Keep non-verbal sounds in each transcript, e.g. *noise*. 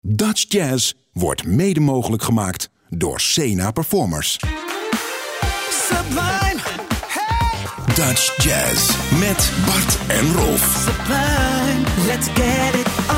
Dutch Jazz wordt mede mogelijk gemaakt door Sena Performers. Sublime, hey, Dutch Jazz met Bart en Rolf. sublime, let's get it on.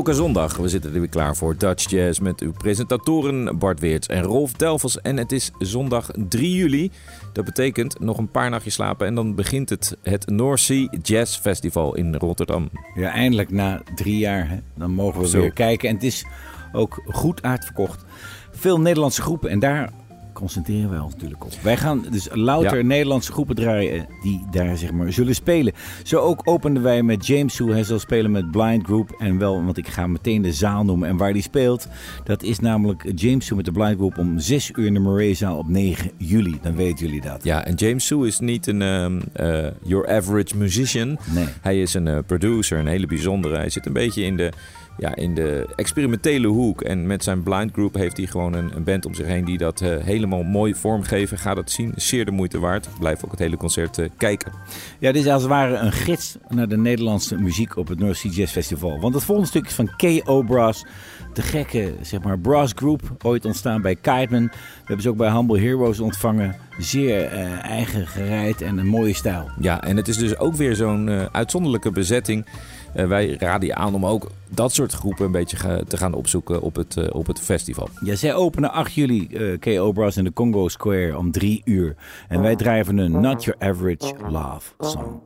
Elke zondag, we zitten er weer klaar voor Dutch Jazz met uw presentatoren Bart Weerts en Rolf Delvels. En het is zondag 3 juli. Dat betekent nog een paar nachtjes slapen en dan begint het, het North Sea Jazz Festival in Rotterdam. Ja, eindelijk na drie jaar. Hè, dan mogen we Zo. weer kijken. En het is ook goed uitverkocht. Veel Nederlandse groepen. En daar concentreren wij ons natuurlijk op. Wij gaan dus louter Ja. Nederlandse groepen draaien die daar zeg maar zullen spelen. Zo ook openden wij met James Sue. Hij zal spelen met Blind Group. En wel, want ik ga meteen de zaal noemen en waar die speelt. Dat is namelijk James Sue met de Blind Group om 6 uur in de Murray-zaal op 9 juli. Dan weten jullie dat. Ja, en James Sue is niet een ehm, eh, your average musician. Nee. Hij is een eh, producer, een hele bijzondere. Hij zit een beetje in de, ja, in de experimentele hoek. En met zijn Blind Group heeft hij gewoon een, een band om zich heen die dat eh, helemaal mooi vormgeven. Ga dat zien, zeer de moeite waard. Blijf ook het hele concert eh, kijken. Ja, dit is als het ware een gids naar de Nederlandse muziek op het North Sea Jazz Festival. Want het volgende stuk is van K.O. Brass. De gekke, zeg maar, brass group. Ooit ontstaan bij Kiteman. We hebben ze ook bij Humble Heroes ontvangen. Zeer eh, eigen gereid en een mooie stijl. Ja, en het is dus ook weer zo'n uitzonderlijke bezetting. Eh, wij raden je aan om ook dat soort groepen een beetje te gaan opzoeken op het, eh, op het festival. Ja, zij openen 8 juli eh, K.O. Brass in de Congo Square om 3 uur. En wij drijven een Not Your Average Love song.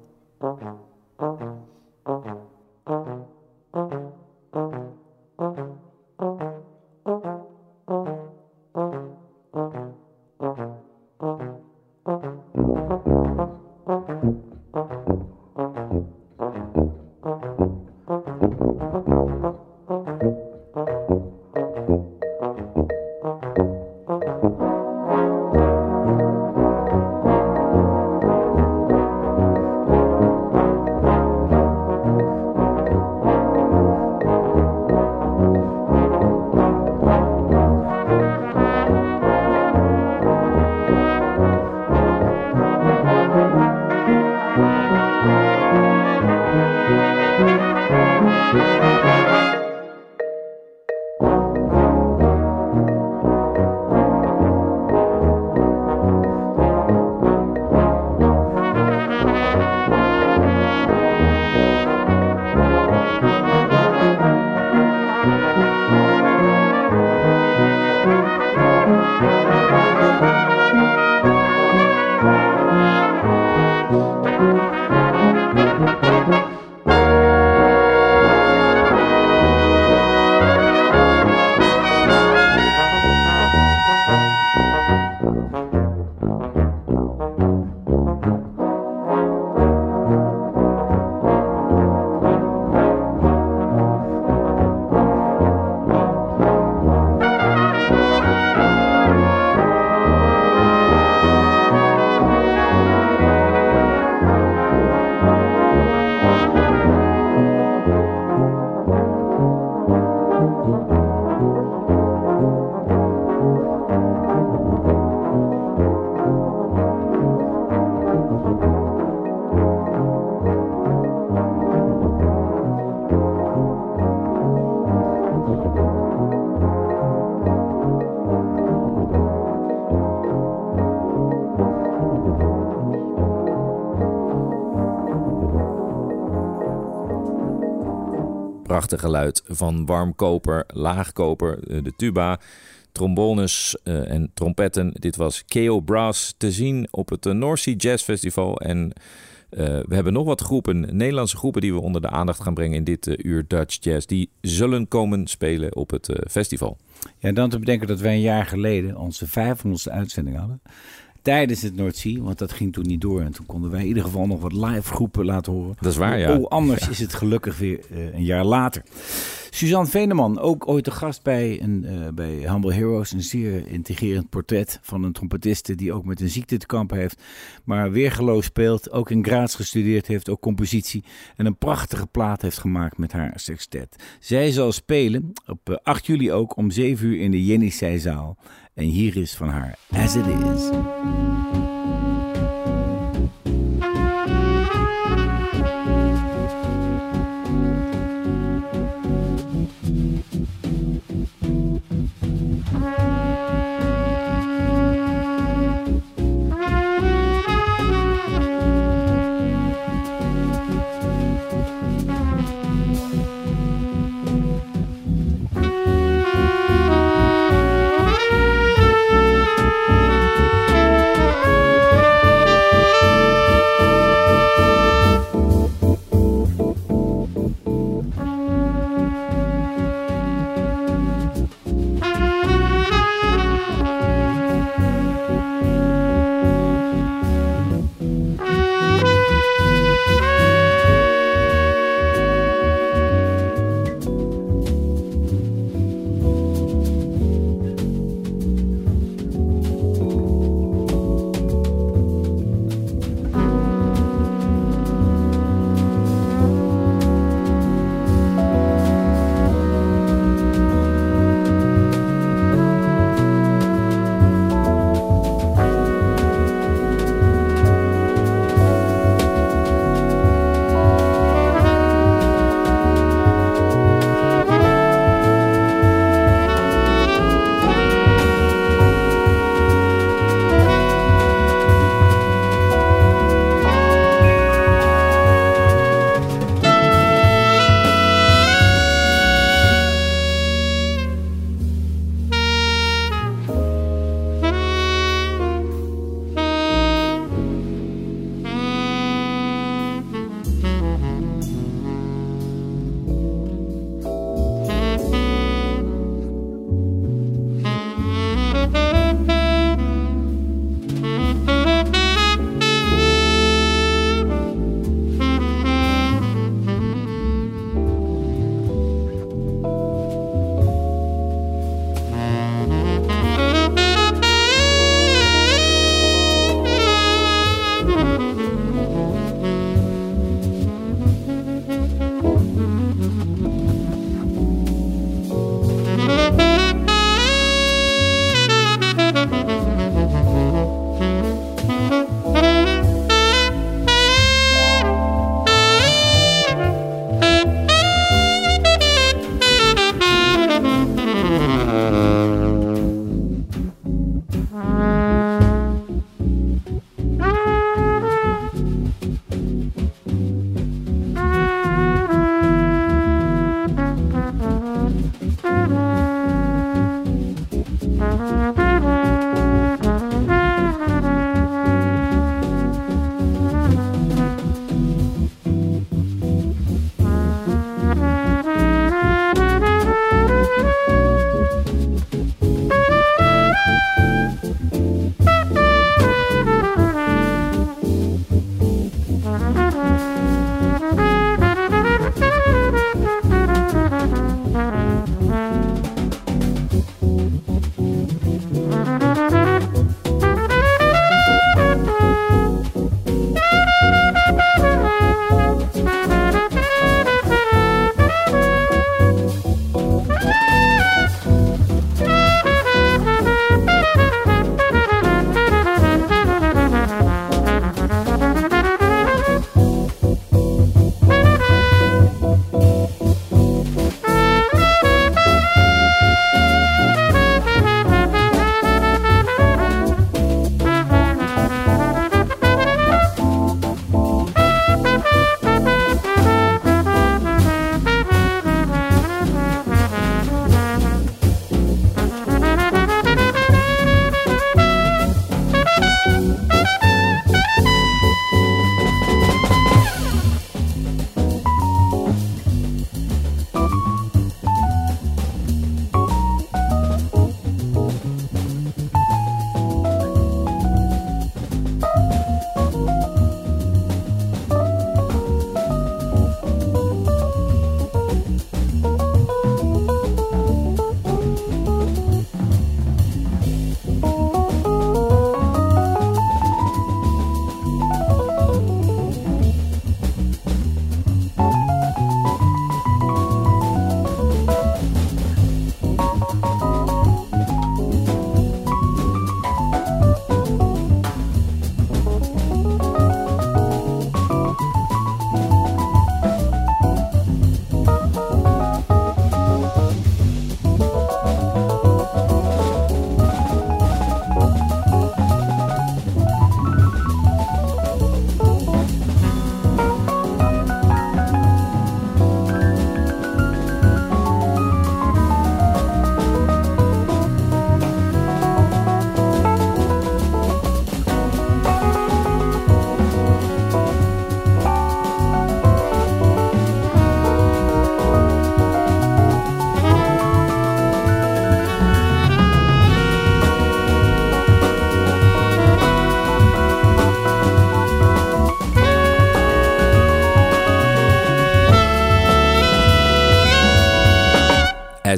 Prachtig geluid van warmkoper, laagkoper, eh, de tuba, trombones eh, en trompetten. Dit was K.O. Brass te zien op het eh, North Sea Jazz Festival. En we hebben nog wat groepen, Nederlandse groepen, die we onder de aandacht gaan brengen in dit uur Dutch Jazz. Die zullen komen spelen op het festival. Ja, dan te bedenken dat wij een jaar geleden onze 500ste uitzending hadden. Tijdens het Noordzee, want dat ging toen niet door. En toen konden wij in ieder geval nog wat live groepen laten horen. Dat is waar, ja. Oh, anders is het gelukkig weer eh, een jaar later. Suzanne Veneman, ook ooit de gast bij, een, eh, bij Humble Heroes. Een zeer integrerend portret van een trompetiste die ook met een ziekte te kampen heeft. Maar weergeloos speelt, ook in Graz gestudeerd heeft, ook compositie. En een prachtige plaat heeft gemaakt met haar sextet. Zij zal spelen op eh, 8 juli ook om 7 uur in de Jenny-zaal. En hier is van haar As It Is.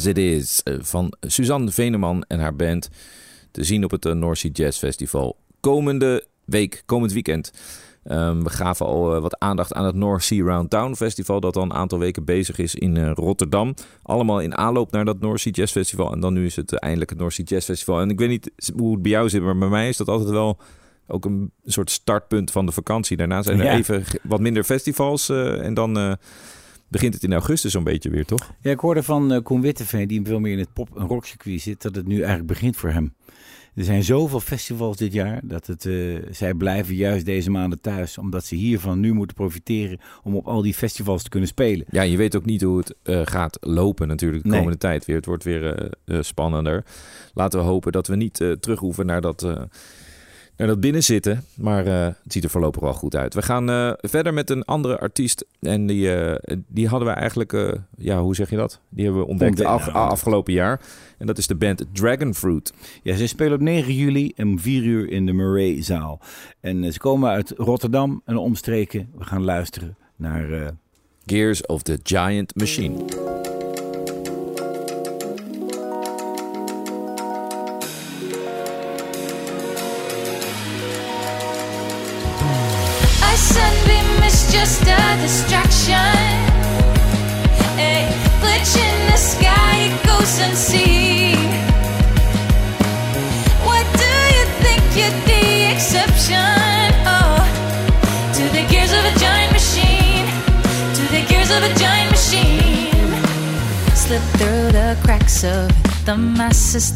As It Is eh, van Suzanne Veneman en haar band. Te zien op het eh, North Sea Jazz Festival komende week, komend weekend. Um, we gaven al uh, wat aandacht aan het North Sea Round Town Festival, dat al een aantal weken bezig is in uh, Rotterdam. Allemaal in aanloop naar dat North Sea Jazz Festival. En dan nu is het uh, eindelijk het North Sea Jazz Festival. En ik weet niet hoe het bij jou zit, maar bij mij is dat altijd wel ook een soort startpunt van de vakantie. Daarna zijn er Ja. even wat minder festivals en dan begint het in augustus zo'n beetje weer, toch? Ja, ik hoorde van eh, Koen Witteveen, die veel meer in het pop- en rockcircuit zit, dat het nu eigenlijk begint voor hem. Er zijn zoveel festivals dit jaar dat het, eh, zij blijven juist deze maanden thuis, omdat ze hiervan nu moeten profiteren om op al die festivals te kunnen spelen. Ja, je weet ook niet hoe het eh, gaat lopen natuurlijk de Nee. komende tijd weer. Het wordt weer spannender. Laten we hopen dat we niet terug hoeven naar dat, naar dat binnenzitten. Maar eh, het ziet er voorlopig wel goed uit. We gaan eh, verder met een andere artiest. En die, eh, die hadden we eigenlijk, ja, hoe zeg je dat? Die hebben we ontdekt af, afgelopen jaar. En dat is de band Dragonfruit. Ja, ze spelen op 9 juli om 4 uur in de Murray-zaal. En ze komen uit Rotterdam en omstreken. We gaan luisteren naar... Gears of the Giant Machine.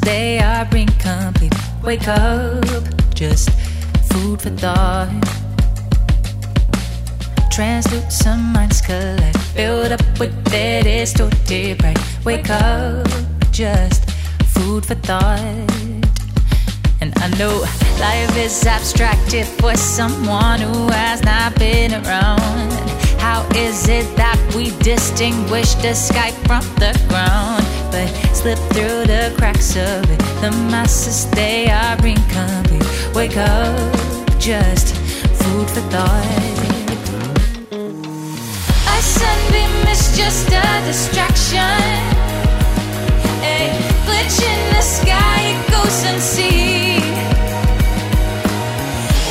They are incomplete. Wake up, just food for thought. Translucent minds collect, build up with their distorted pride. Wake up, just food for thought. And I know life is abstracted for someone who has not been around. How is it that we distinguish the sky from the ground? But slip through the cracks of it. The masses, they are incomplete. Wake up, just food for thought. Just a distraction. A glitch in the sky, it goes unseen.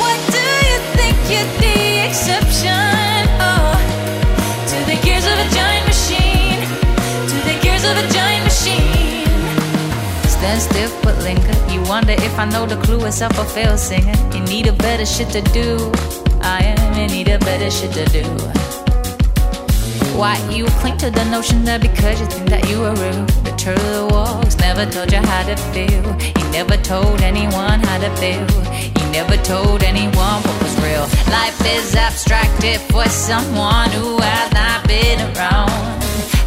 What do you think you're the exception? Oh, to the gears of a giant machine. To the gears of a giant machine. Stand still but linger. You wonder if I know the clue is up or fail singing. You need a better shit to do. I am in need of better shit to do. Why you cling to the notion that because you think that you are rude, the turtle walls never told you how to feel. You never told anyone how to feel. You never told anyone what was real. Life is abstracted for someone who has not been around.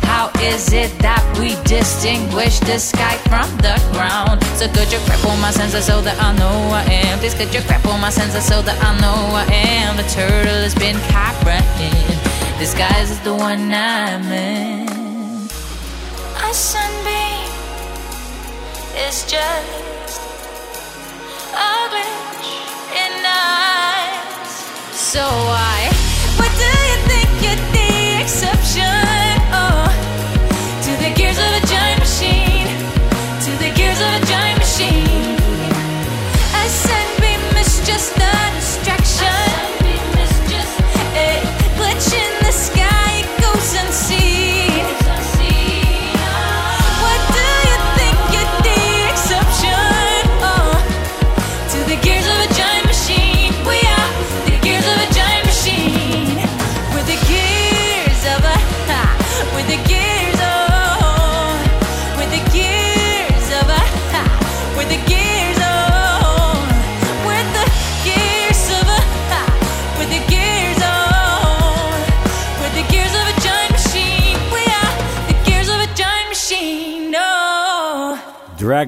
How is it that we distinguish the sky from the ground? So could you on my senses so that I know I am? Please could you on my senses so that I know I am? The turtle has been comprehended. Disguise is the one I'm in. A sunbeam is just a glitch in the eyes. So why? What do you think you're the exception?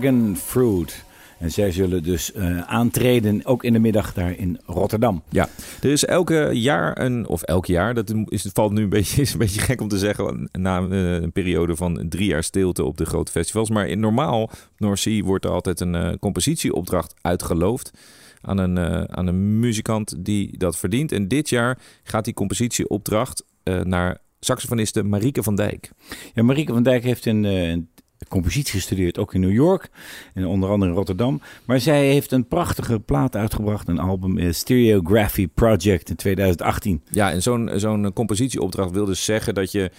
Dragon Fruit. En zij zullen dus eh, aantreden, ook in de middag daar in Rotterdam. Ja, er is elke jaar een, of elk jaar, dat is, het valt nu een beetje, *laughs* is een beetje gek om te zeggen, na eh, een periode van drie jaar stilte op de grote festivals. Maar in normaal, North wordt er altijd een eh, compositieopdracht uitgeloofd aan een, aan een muzikant die dat verdient. En dit jaar gaat die compositieopdracht naar saxofoniste Marieke van Dijk. Ja, Marieke van Dijk heeft een, een compositie gestudeerd, ook in New York en onder andere in Rotterdam. Maar zij heeft een prachtige plaat uitgebracht, een album uh, Stereography Project in 2018. Ja, en zo'n zo'n compositieopdracht wil dus zeggen dat je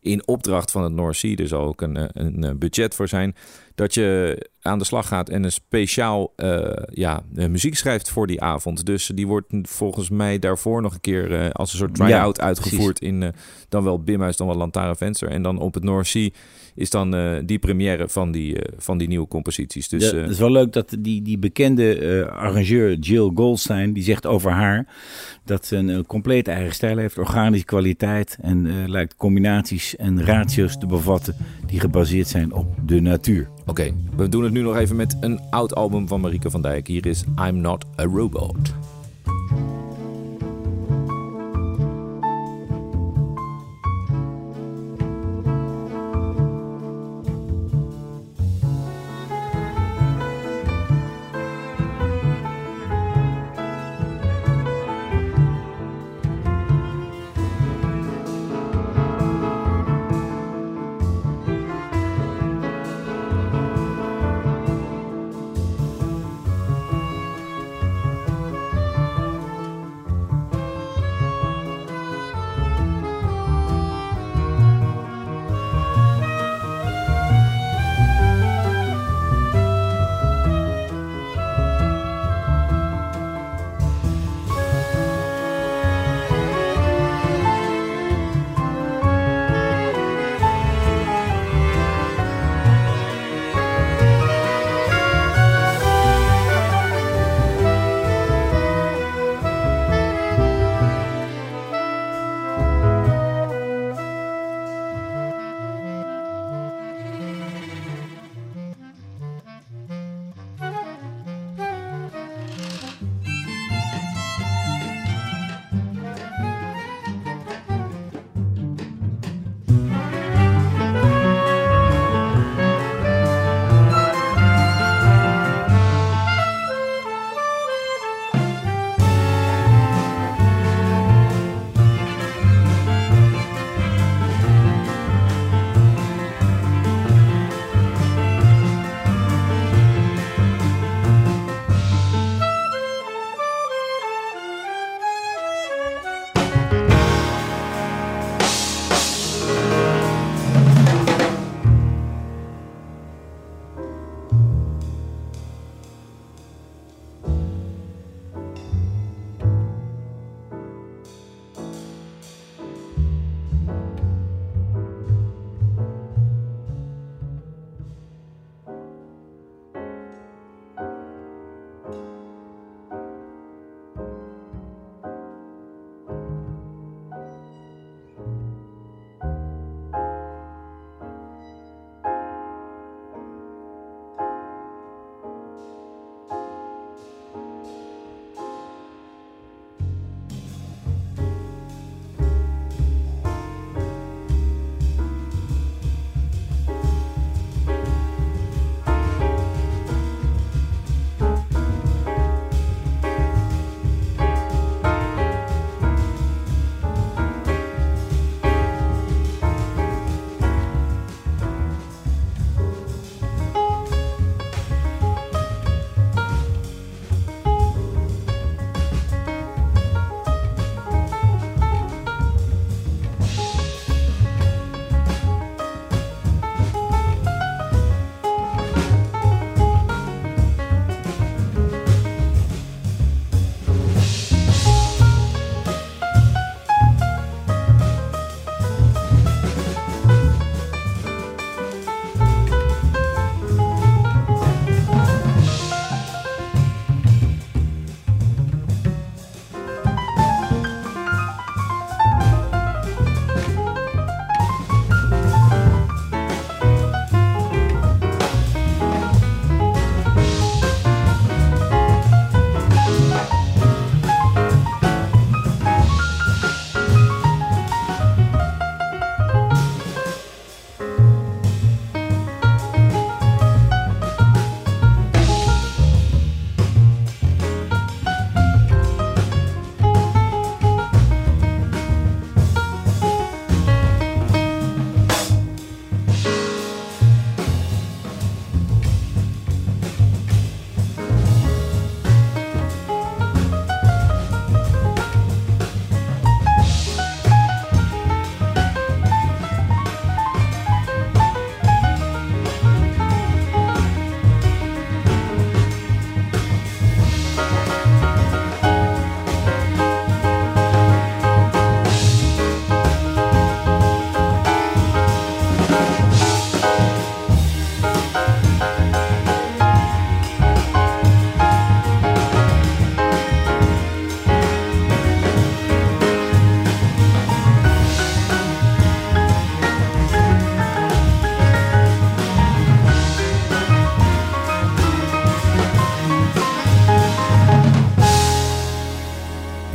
in opdracht van het North Sea, zal ook een, eh, een eh, budget voor zijn, dat je aan de slag gaat en een speciaal uh, ja, muziek schrijft voor die avond. Dus die wordt volgens mij daarvoor nog een keer als een soort try-out uitgevoerd in dan wel Bimhuis, dan wel Lantaren Venster. En dan op het North Sea is dan uh, die première van die, uh, van die nieuwe composities. Dus, ja, het is wel leuk dat die, die bekende arrangeur Jill Goldstein, die zegt over haar dat ze een, een compleet eigen stijl heeft, organische kwaliteit en lijkt combinaties en ratio's te bevatten die gebaseerd zijn op de natuur. Oké, okay, we doen het nu nog even met een oud album van Marieke van Dijk. Hier is I'm Not a Robot.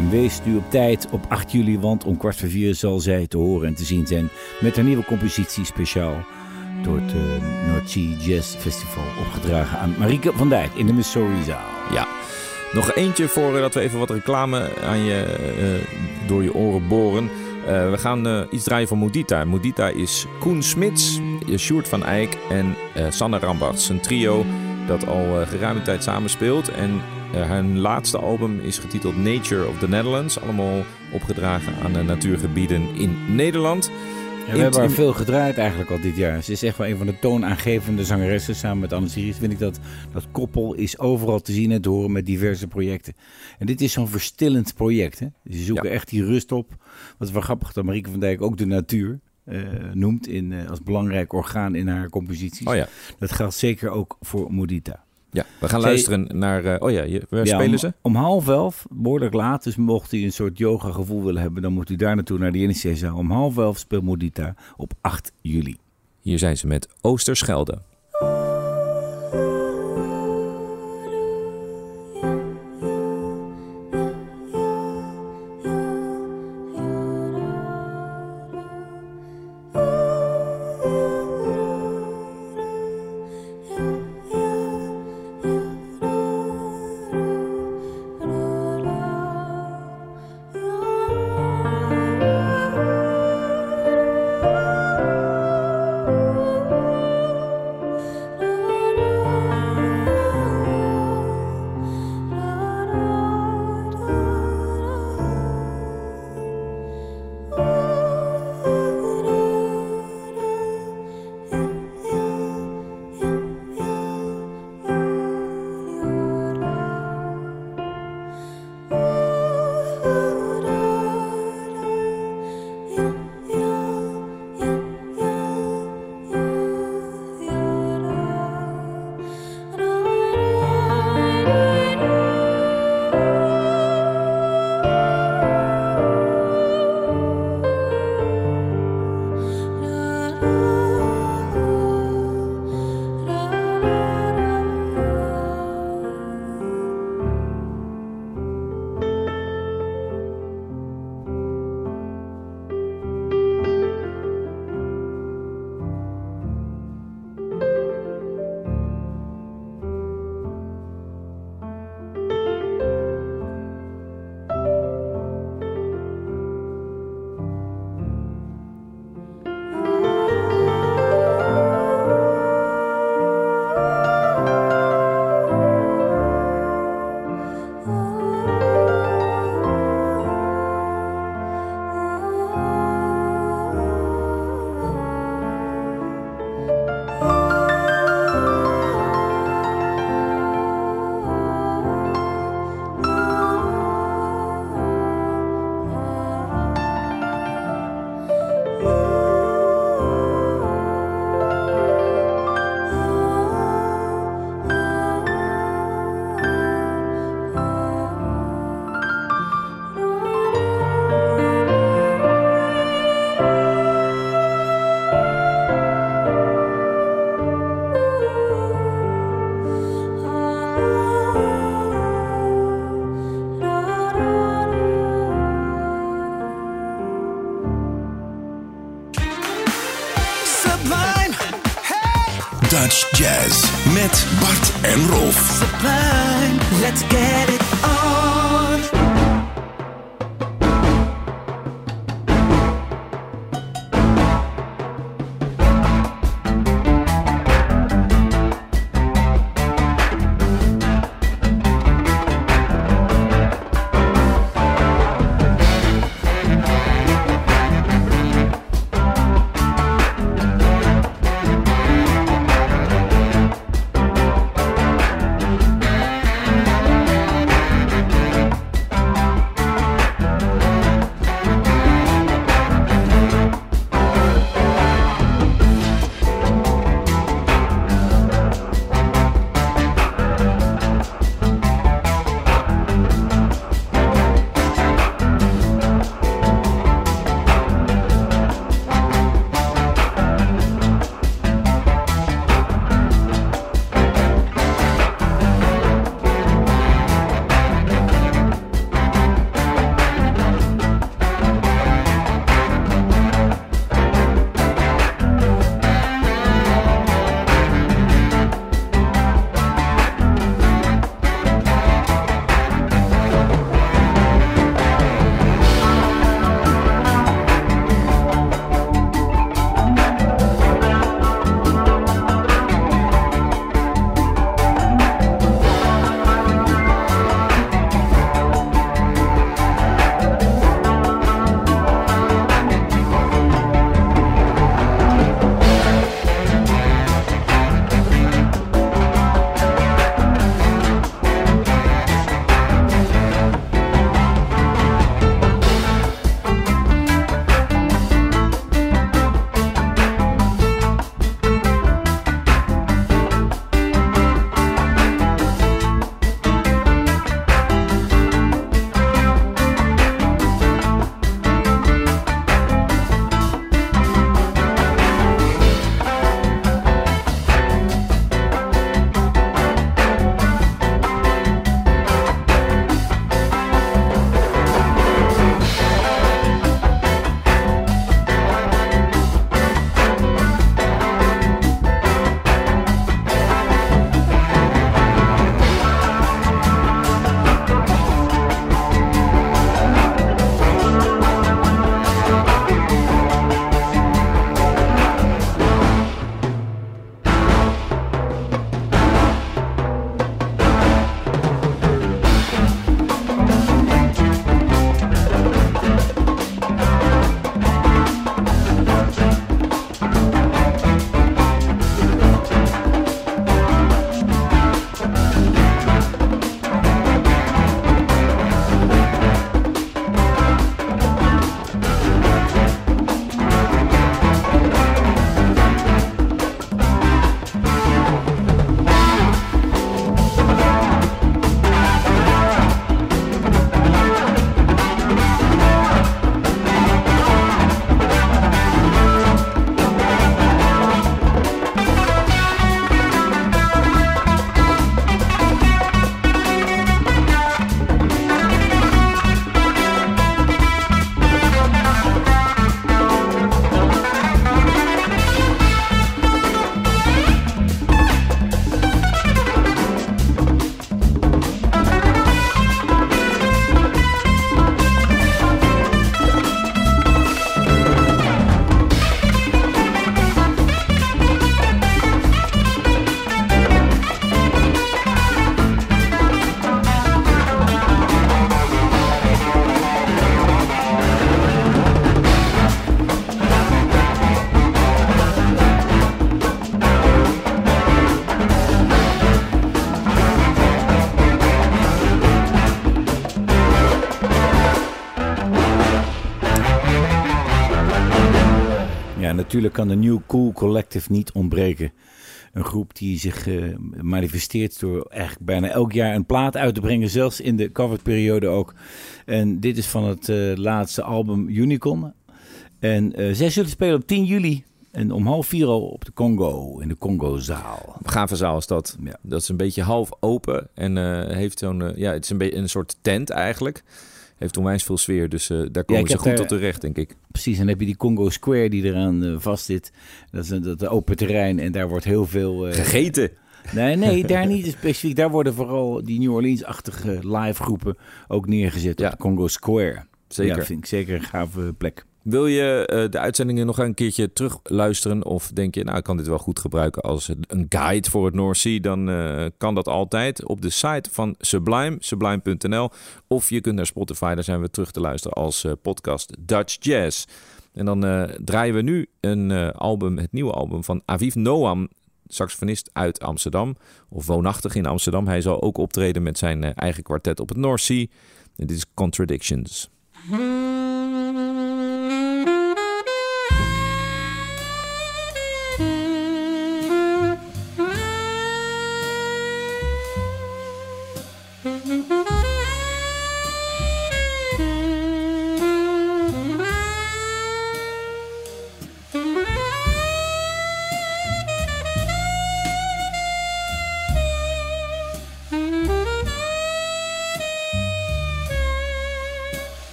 En wees nu op tijd op 8 juli, want om kwart voor vier zal zij te horen en te zien zijn met haar nieuwe compositie speciaal door het uh, North Sea Jazz Festival opgedragen aan Marieke van Dijk in de Missouri-zaal. Ja, nog eentje voordat we even wat reclame aan je, uh, door je oren boren. We gaan iets draaien van Modita. Modita is Koen Smits, Sjoerd van Eyck en Sanne Rambachts. Een trio dat al geruime tijd samenspeelt. En hun laatste album is getiteld Nature of the Netherlands. Allemaal opgedragen aan de natuurgebieden in Nederland. Ja, we hebben haar veel gedraaid eigenlijk al dit jaar. Ze is echt wel een van de toonaangevende zangeressen. Samen met Anne Siris vind ik dat dat koppel is overal te zien en te horen met diverse projecten. En dit is zo'n verstillend project. Hè? Ze zoeken ja. echt die rust op. Wat wel grappig dat Marieke van Dijk ook de natuur uh, noemt in, uh, als belangrijk orgaan in haar composities. Oh ja. Dat geldt zeker ook voor Modita. Ja, we gaan Zij, luisteren naar... Uh, oh ja, je, waar ja, spelen ze? Om half elf, behoorlijk laat. Dus mocht u een soort yoga gevoel willen hebben... dan moet u daar naartoe naar de NEC-zaal. Om half elf speelt Modita op 8 juli. Hier zijn ze met Oosterschelde. Dutch Jazz met Bart en Rolf. Sublime, let's get it natuurlijk kan de New Cool Collective niet ontbreken. Een groep die zich eh, manifesteert door eigenlijk bijna elk jaar een plaat uit te brengen, zelfs in de coverperiode ook. En dit is van het eh, laatste album Unicorn. En eh, zij zullen spelen op 10 juli en om half vier al op de Congo, in de Congo-zaal. Gave zaal is dat. Ja. Dat is een beetje half open en heeft zo'n, ja, het is een beetje een soort tent eigenlijk. Heeft onwijs veel sfeer, dus eh, daar komen ze goed daar- tot terecht, denk ik. Precies, en dan heb je die Congo Square die eraan eh, vast zit. Dat is een dat open terrein en daar wordt heel veel... eh, Gegeten. Nee, nee, *laughs* daar niet specifiek. Daar worden vooral die New Orleans-achtige live groepen ook neergezet Ja. op de Congo Square. Zeker. Ja, vind ik zeker een gave plek. Wil je eh, de uitzendingen nog een keertje terugluisteren? Of denk je, nou, ik kan dit wel goed gebruiken als een guide voor het North Sea? Dan eh, kan dat altijd op de site van Sublime, sublime.nl. Of je kunt naar Spotify, daar zijn we terug te luisteren als eh, podcast Dutch Jazz. En dan draaien we nu een album, het nieuwe album van Aviv Noam, saxofonist uit Amsterdam. Of woonachtig in Amsterdam. Hij zal ook optreden met zijn eigen kwartet op het North Sea. Dit is Contradictions.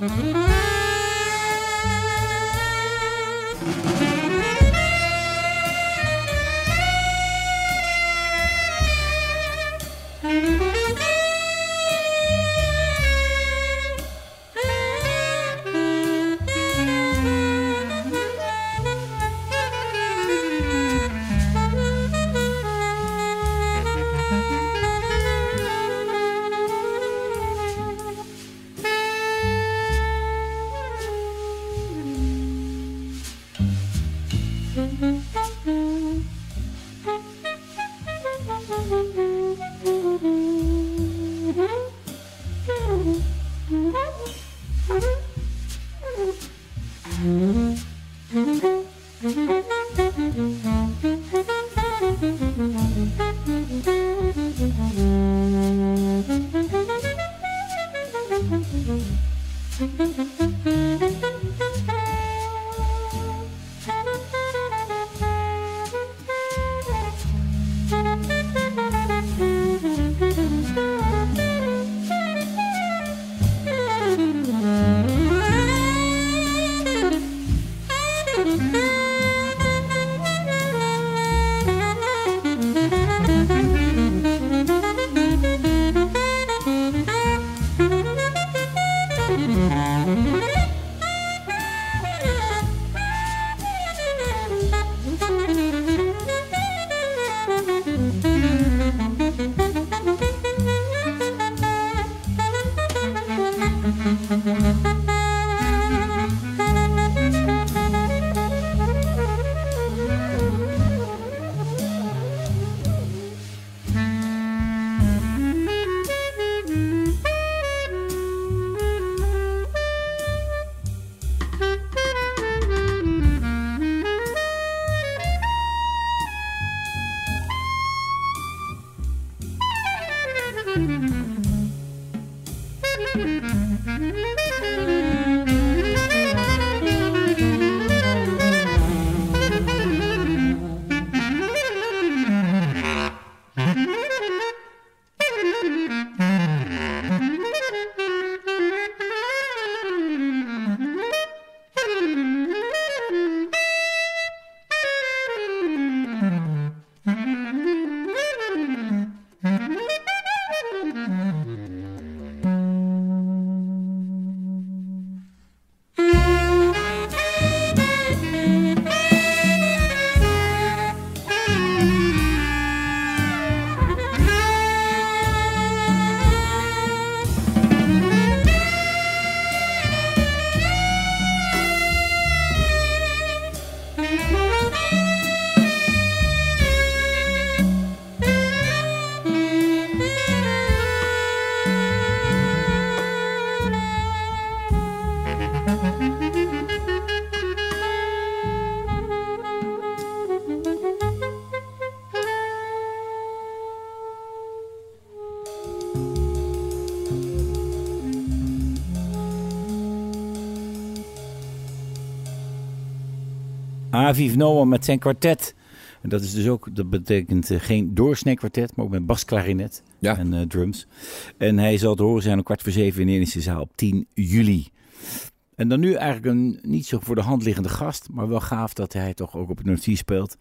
Mm-hmm. Aviv Noah met zijn kwartet. En dat is dus ook, dat betekent eh, geen doorsnee kwartet, maar ook met basklarinet Ja. en eh, drums. En hij zal te horen zijn om kwart voor zeven in de Indische zaal op 10 juli. En dan nu eigenlijk een niet zo voor de hand liggende gast, maar wel gaaf dat hij toch ook op het Noordzee speelt.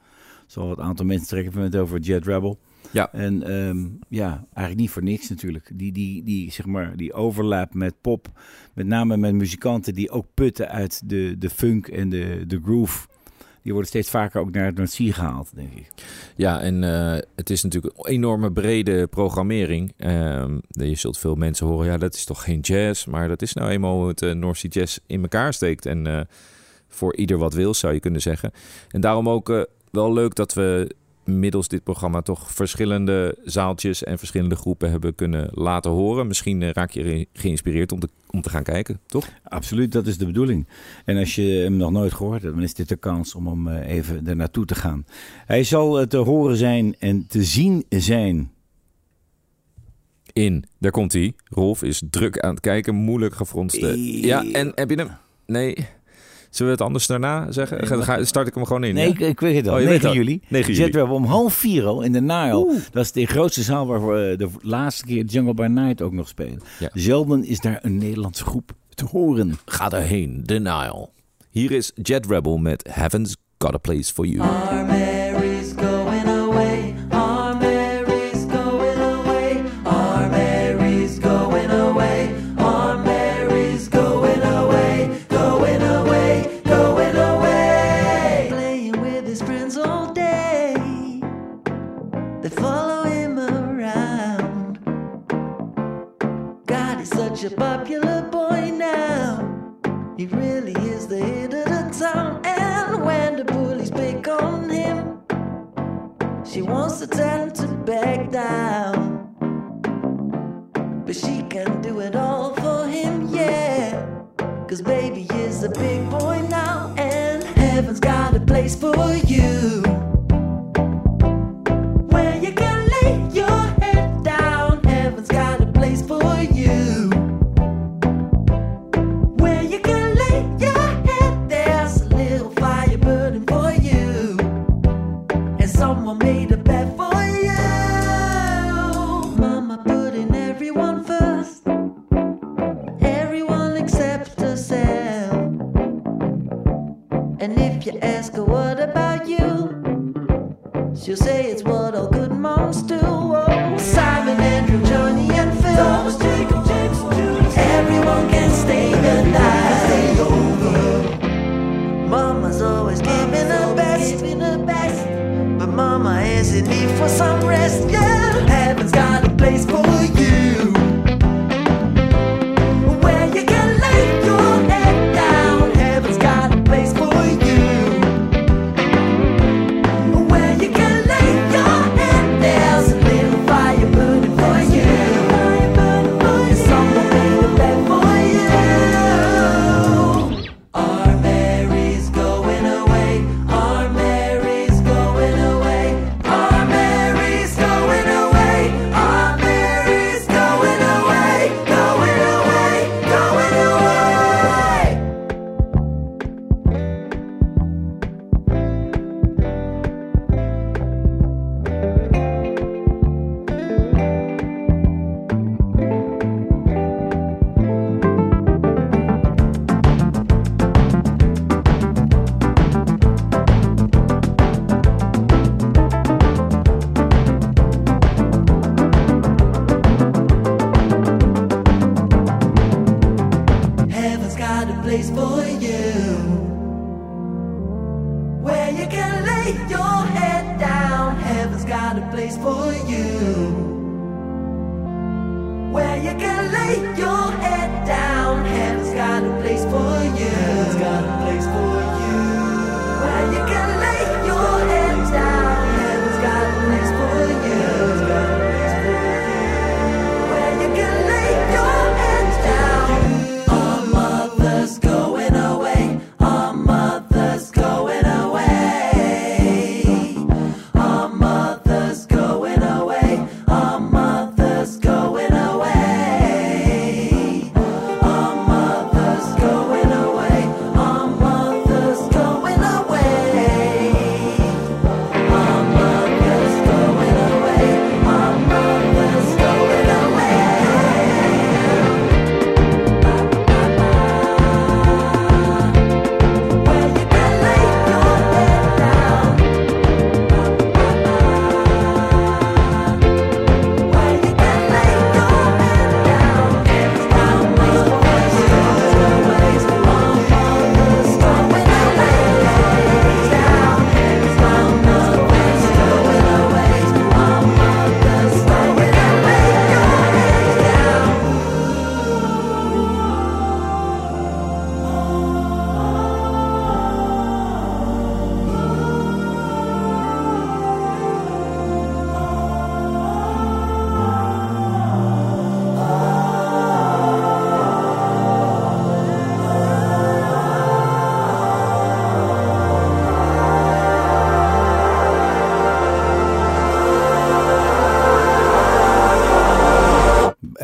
Zal het aantal mensen trekken, hebben het over Jet Rebel. Ja. En ehm, ja, eigenlijk niet voor niks natuurlijk. Die, die, die, zeg maar, die overlap met pop, met name met muzikanten die ook putten uit de, de funk en de, de groove. Die worden steeds vaker ook naar het Noordzee gehaald, denk ik. Ja, en eh, het is natuurlijk een enorme brede programmering. Ehm, je zult veel mensen horen, ja, dat is toch geen jazz. Maar dat is nou eenmaal hoe het uh, North Sea Jazz in elkaar steekt. En eh, voor ieder wat wil, zou je kunnen zeggen. En daarom ook eh, wel leuk dat we middels dit programma toch verschillende zaaltjes en verschillende groepen hebben kunnen laten horen. Misschien eh, raak je erin geïnspireerd om te, om te gaan kijken, toch? Absoluut, dat is de bedoeling. En als je hem nog nooit gehoord hebt, dan is dit de kans om hem eh, even er naartoe te gaan. Hij zal eh, te horen zijn en te zien zijn. In, daar komt hij. Rolf is druk aan het kijken, moeilijk gefronste. Ja, en heb je hem? Nee. Zullen we het anders daarna zeggen? Ga, ga- start ik hem gewoon in? Nee, ja? ik, ik weet het al. Oh, je 9 weet het al. juli. 9 juli. Jet Rebel om half vier al in de Nile. Dat is de grootste zaal waar we eh, de laatste keer Jungle by Night ook nog spelen. Ja. Zelden is daar een Nederlandse groep te horen. Ga erheen, The Nile. Hier is Jet Rebel met Heaven's Got a Place for You. Our wants to tell him to back down. But she can do it all for him, yeah. Cause baby is a big boy now, and heaven's got a place for you. với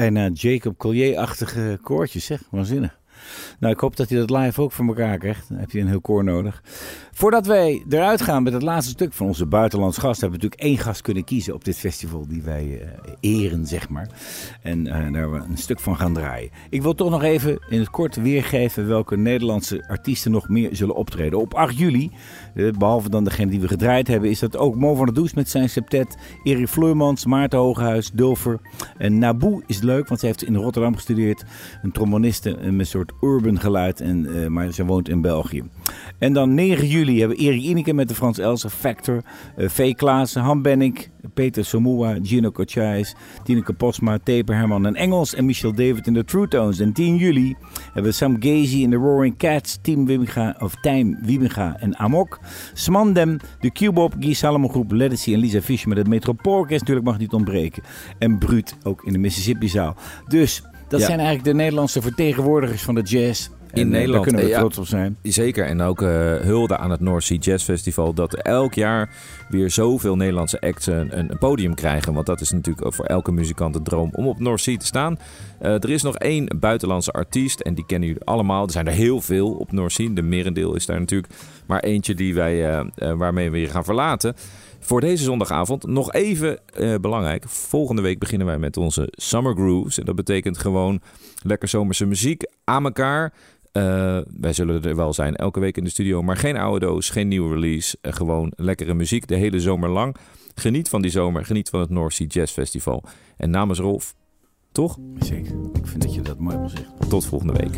Bijna Jacob Collier-achtige koortjes, zeg. Waanzinnig. Nou, ik hoop dat hij dat live ook voor elkaar krijgt. Dan heb je een heel koor nodig. Voordat wij eruit gaan met het laatste stuk van onze buitenlands gast... hebben we natuurlijk één gast kunnen kiezen op dit festival... die wij eh, eren, zeg maar. En eh, daar we een stuk van gaan draaien. Ik wil toch nog even in het kort weergeven... welke Nederlandse artiesten nog meer zullen optreden. Op 8 juli, eh, behalve dan degene die we gedraaid hebben... is dat ook Mo van der Does met zijn septet... Erik Vleurmans, Maarten Hogehuis, Dulfer. En Naboe is leuk, want ze heeft in Rotterdam gestudeerd. Een tromboniste eh, met een soort urban geluid, en, eh, maar ze woont in België. En dan 9 juli hebben Erik Ineke met de Frans Elsen Factor. eh V. Klaassen, Han Bennik, Peter Somua, Gino Cochais, Tineke Posma, Taper Herman en Engels en Michel David in de True Tones. En 10 juli hebben we Sam Gazy in de Roaring Cats, Team Wibinga of Tijm Wibinga en Amok. Smandem, de Cubop, Guy Salomon Groep, Legacy en Lisa Fischer met het Metropoolorkest. Natuurlijk mag niet ontbreken. En Bruut ook in de Mississippi-zaal. Dus dat Ja. zijn eigenlijk de Nederlandse vertegenwoordigers van de jazz. En, eh, Nederland. Daar kunnen we Eh, ja. trots op zijn. Zeker, en ook eh, hulde aan het North Sea Jazz Festival. Dat elk jaar weer zoveel Nederlandse acts een, een podium krijgen. Want dat is natuurlijk ook voor elke muzikant een droom om op North Sea te staan. Er is nog één buitenlandse artiest en die kennen jullie allemaal. Er zijn er heel veel op North Sea. De merendeel is daar natuurlijk maar eentje die wij, eh, eh, waarmee we weer gaan verlaten. Voor deze zondagavond nog even eh, belangrijk. Volgende week beginnen wij met onze Summer Grooves. En dat betekent gewoon lekker zomerse muziek aan elkaar. Wij zullen er wel zijn elke week in de studio, maar geen oude doos, geen nieuwe release. Gewoon lekkere muziek de hele zomer lang. Geniet van die zomer, geniet van het North Sea Jazz Festival. En namens Rolf, toch? Zeker. Ik vind dat je dat mooi hebt gezegd. Tot volgende week.